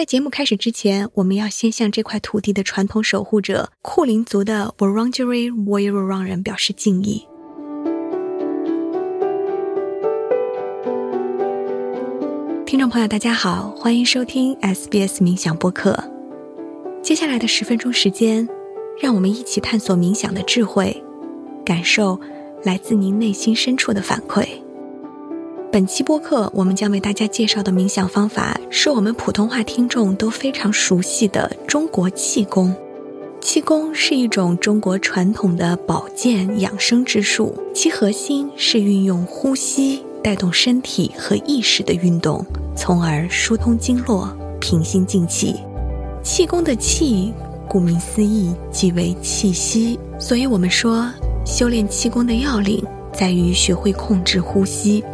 在节目开始之前，我们要先向这块土地的传统守护者库林族的 Wurundjeri Woi-wurrung 人表示敬意。听众朋友，大家好，欢迎收听 SBS 冥想播客。接下来的十分钟时间，让我们一起探索冥想的智慧，感受来自您内心深处的反馈。本期播客，我们将为大家介绍的冥想方法，是我们普通话听众都非常熟悉的中国气功。气功是一种中国传统的保健养生之术，其核心是运用呼吸带动身体和意识的运动，从而疏通经络、平心静气。气功的气，顾名思义即为气息，所以我们说，修炼气功的要领在于学会控制呼吸。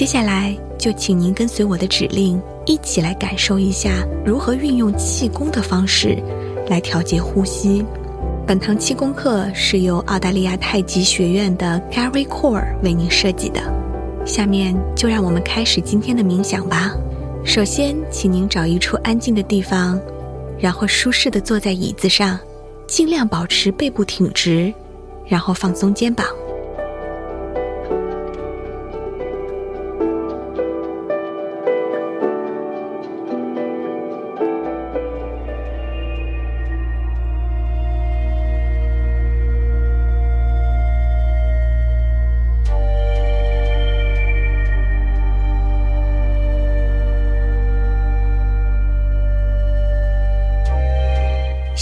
接下来就请您跟随我的指令，一起来感受一下如何运用气功的方式来调节呼吸。本堂气功课是由澳大利亚太极学院的 Gary Core 为您设计的。下面就让我们开始今天的冥想吧。首先，请您找一处安静的地方，然后舒适的坐在椅子上，尽量保持背部挺直，然后放松肩膀。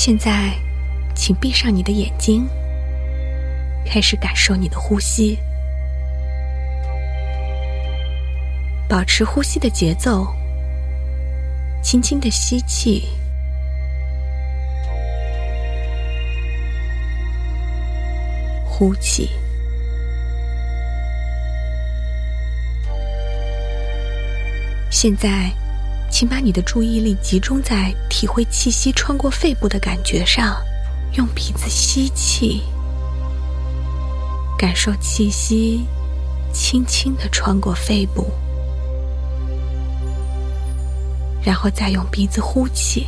现在，请闭上你的眼睛，开始感受你的呼吸，保持呼吸的节奏，轻轻的吸气，呼气。现在。请把你的注意力集中在体会气息穿过肺部的感觉上，用鼻子吸气，感受气息轻轻的穿过肺部，然后再用鼻子呼气。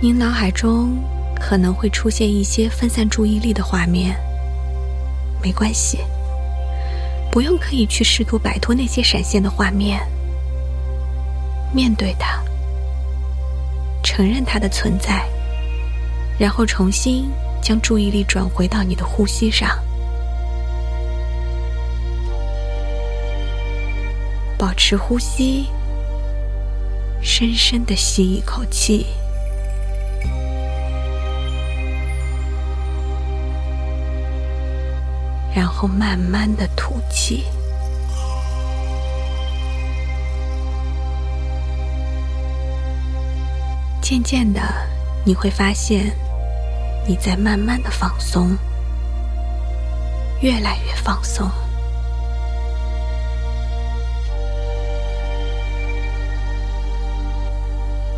您脑海中可能会出现一些分散注意力的画面，没关系。不用刻意去试图摆脱那些闪现的画面，面对它，承认它的存在，然后重新将注意力转回到你的呼吸上，保持呼吸，深深的吸一口气。然后慢慢的吐气，渐渐的你会发现，你在慢慢的放松，越来越放松，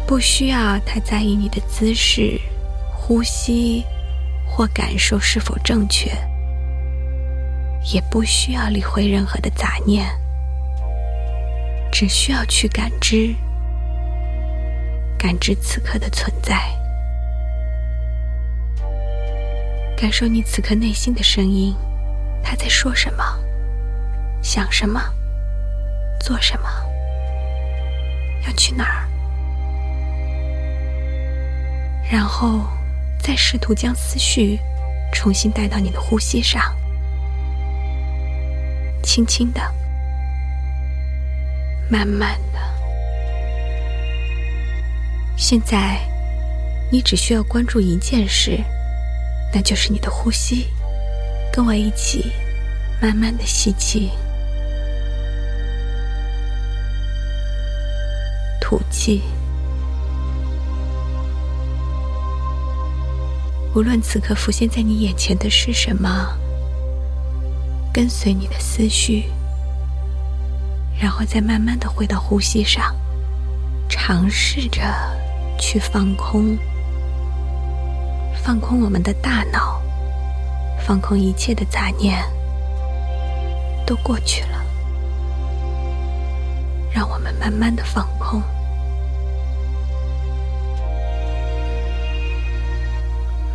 不需要太在意你的姿势、呼吸或感受是否正确。也不需要理会任何的杂念，只需要去感知，感知此刻的存在，感受你此刻内心的声音，他在说什么，想什么，做什么，要去哪儿，然后再试图将思绪重新带到你的呼吸上。轻轻的，慢慢的。现在，你只需要关注一件事，那就是你的呼吸。跟我一起，慢慢的吸气，吐气。无论此刻浮现在你眼前的是什么。跟随你的思绪，然后再慢慢的回到呼吸上，尝试着去放空，放空我们的大脑，放空一切的杂念，都过去了。让我们慢慢的放空，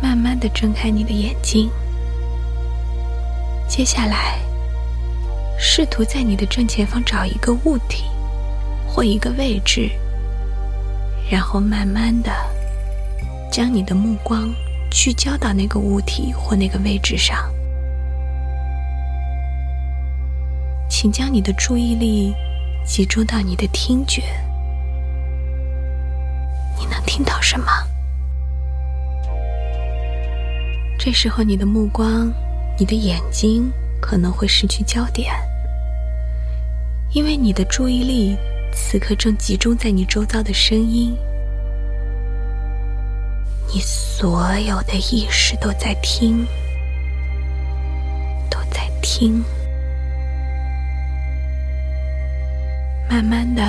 慢慢的睁开你的眼睛。接下来，试图在你的正前方找一个物体或一个位置，然后慢慢的将你的目光聚焦到那个物体或那个位置上。请将你的注意力集中到你的听觉，你能听到什么？这时候，你的目光。你的眼睛可能会失去焦点，因为你的注意力此刻正集中在你周遭的声音。你所有的意识都在听，都在听。慢慢的，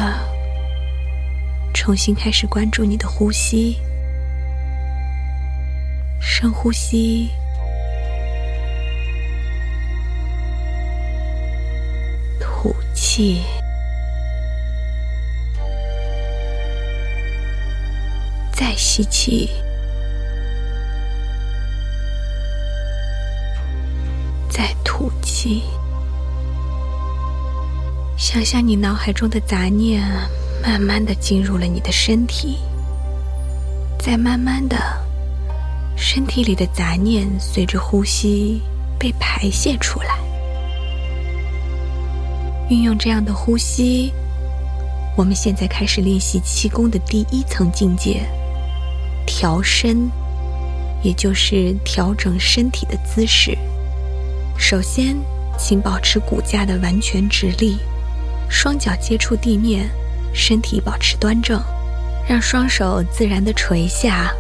重新开始关注你的呼吸，深呼吸。吐气，再吸气，再吐气。想象你脑海中的杂念慢慢的进入了你的身体，再慢慢的，身体里的杂念随着呼吸被排泄出来。运用这样的呼吸，我们现在开始练习气功的第一层境界——调身，也就是调整身体的姿势。首先，请保持骨架的完全直立，双脚接触地面，身体保持端正，让双手自然的垂下，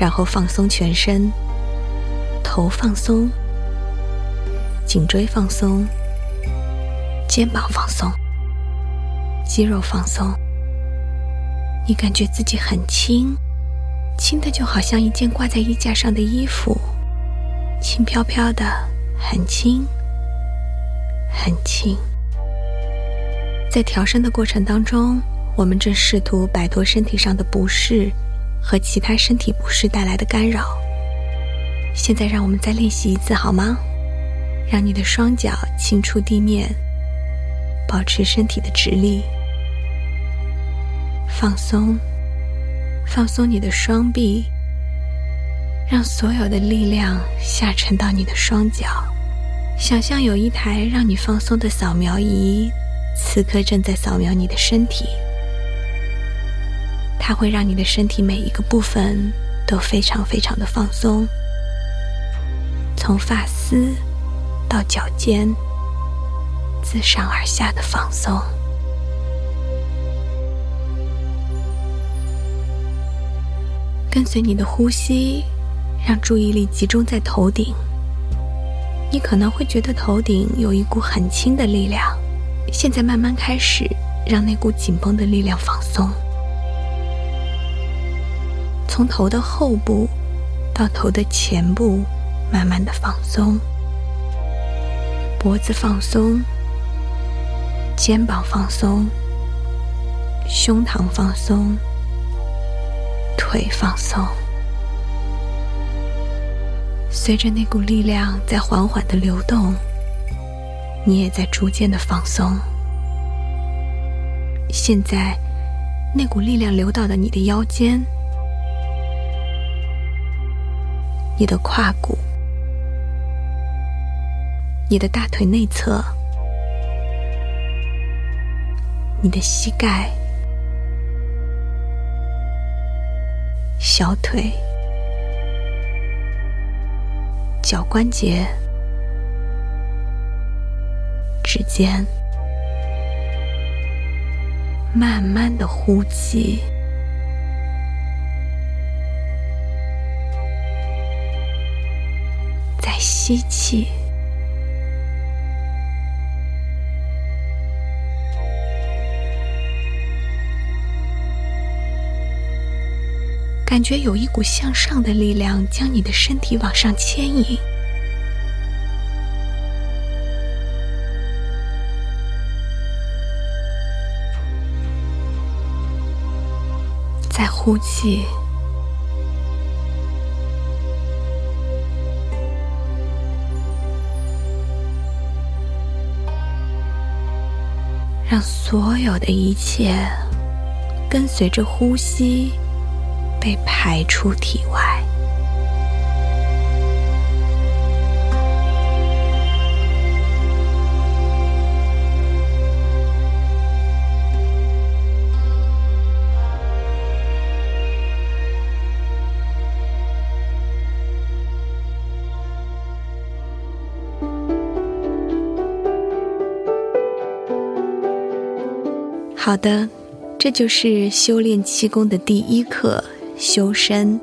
然后放松全身，头放松，颈椎放松。肩膀放松，肌肉放松，你感觉自己很轻，轻的就好像一件挂在衣架上的衣服，轻飘飘的，很轻，很轻。在调身的过程当中，我们正试图摆脱身体上的不适和其他身体不适带来的干扰。现在，让我们再练习一次好吗？让你的双脚轻触地面。保持身体的直立，放松，放松你的双臂，让所有的力量下沉到你的双脚。想象有一台让你放松的扫描仪，此刻正在扫描你的身体，它会让你的身体每一个部分都非常非常的放松，从发丝到脚尖。自上而下的放松，跟随你的呼吸，让注意力集中在头顶。你可能会觉得头顶有一股很轻的力量，现在慢慢开始让那股紧绷的力量放松，从头的后部到头的前部，慢慢的放松，脖子放松。肩膀放松，胸膛放松，腿放松。随着那股力量在缓缓的流动，你也在逐渐的放松。现在，那股力量流到了你的腰间、你的胯骨、你的大腿内侧。你的膝盖、小腿、脚关节、指尖，慢慢的呼气，再吸气。感觉有一股向上的力量将你的身体往上牵引，再呼气。让所有的一切跟随着呼吸被排出体外。好的，这就是修炼气功的第一课——修身，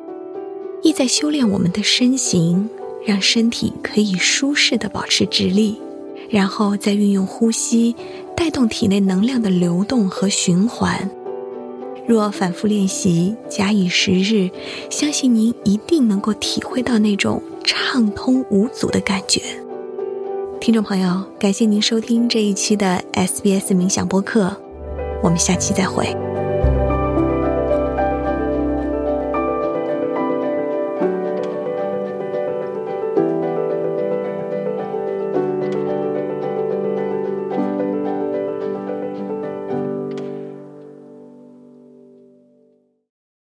意在修炼我们的身形，让身体可以舒适的保持直立，然后再运用呼吸带动体内能量的流动和循环。若反复练习，假以时日，相信您一定能够体会到那种畅通无阻的感觉。听众朋友，感谢您收听这一期的 SBS 冥想播客。我们下期再会。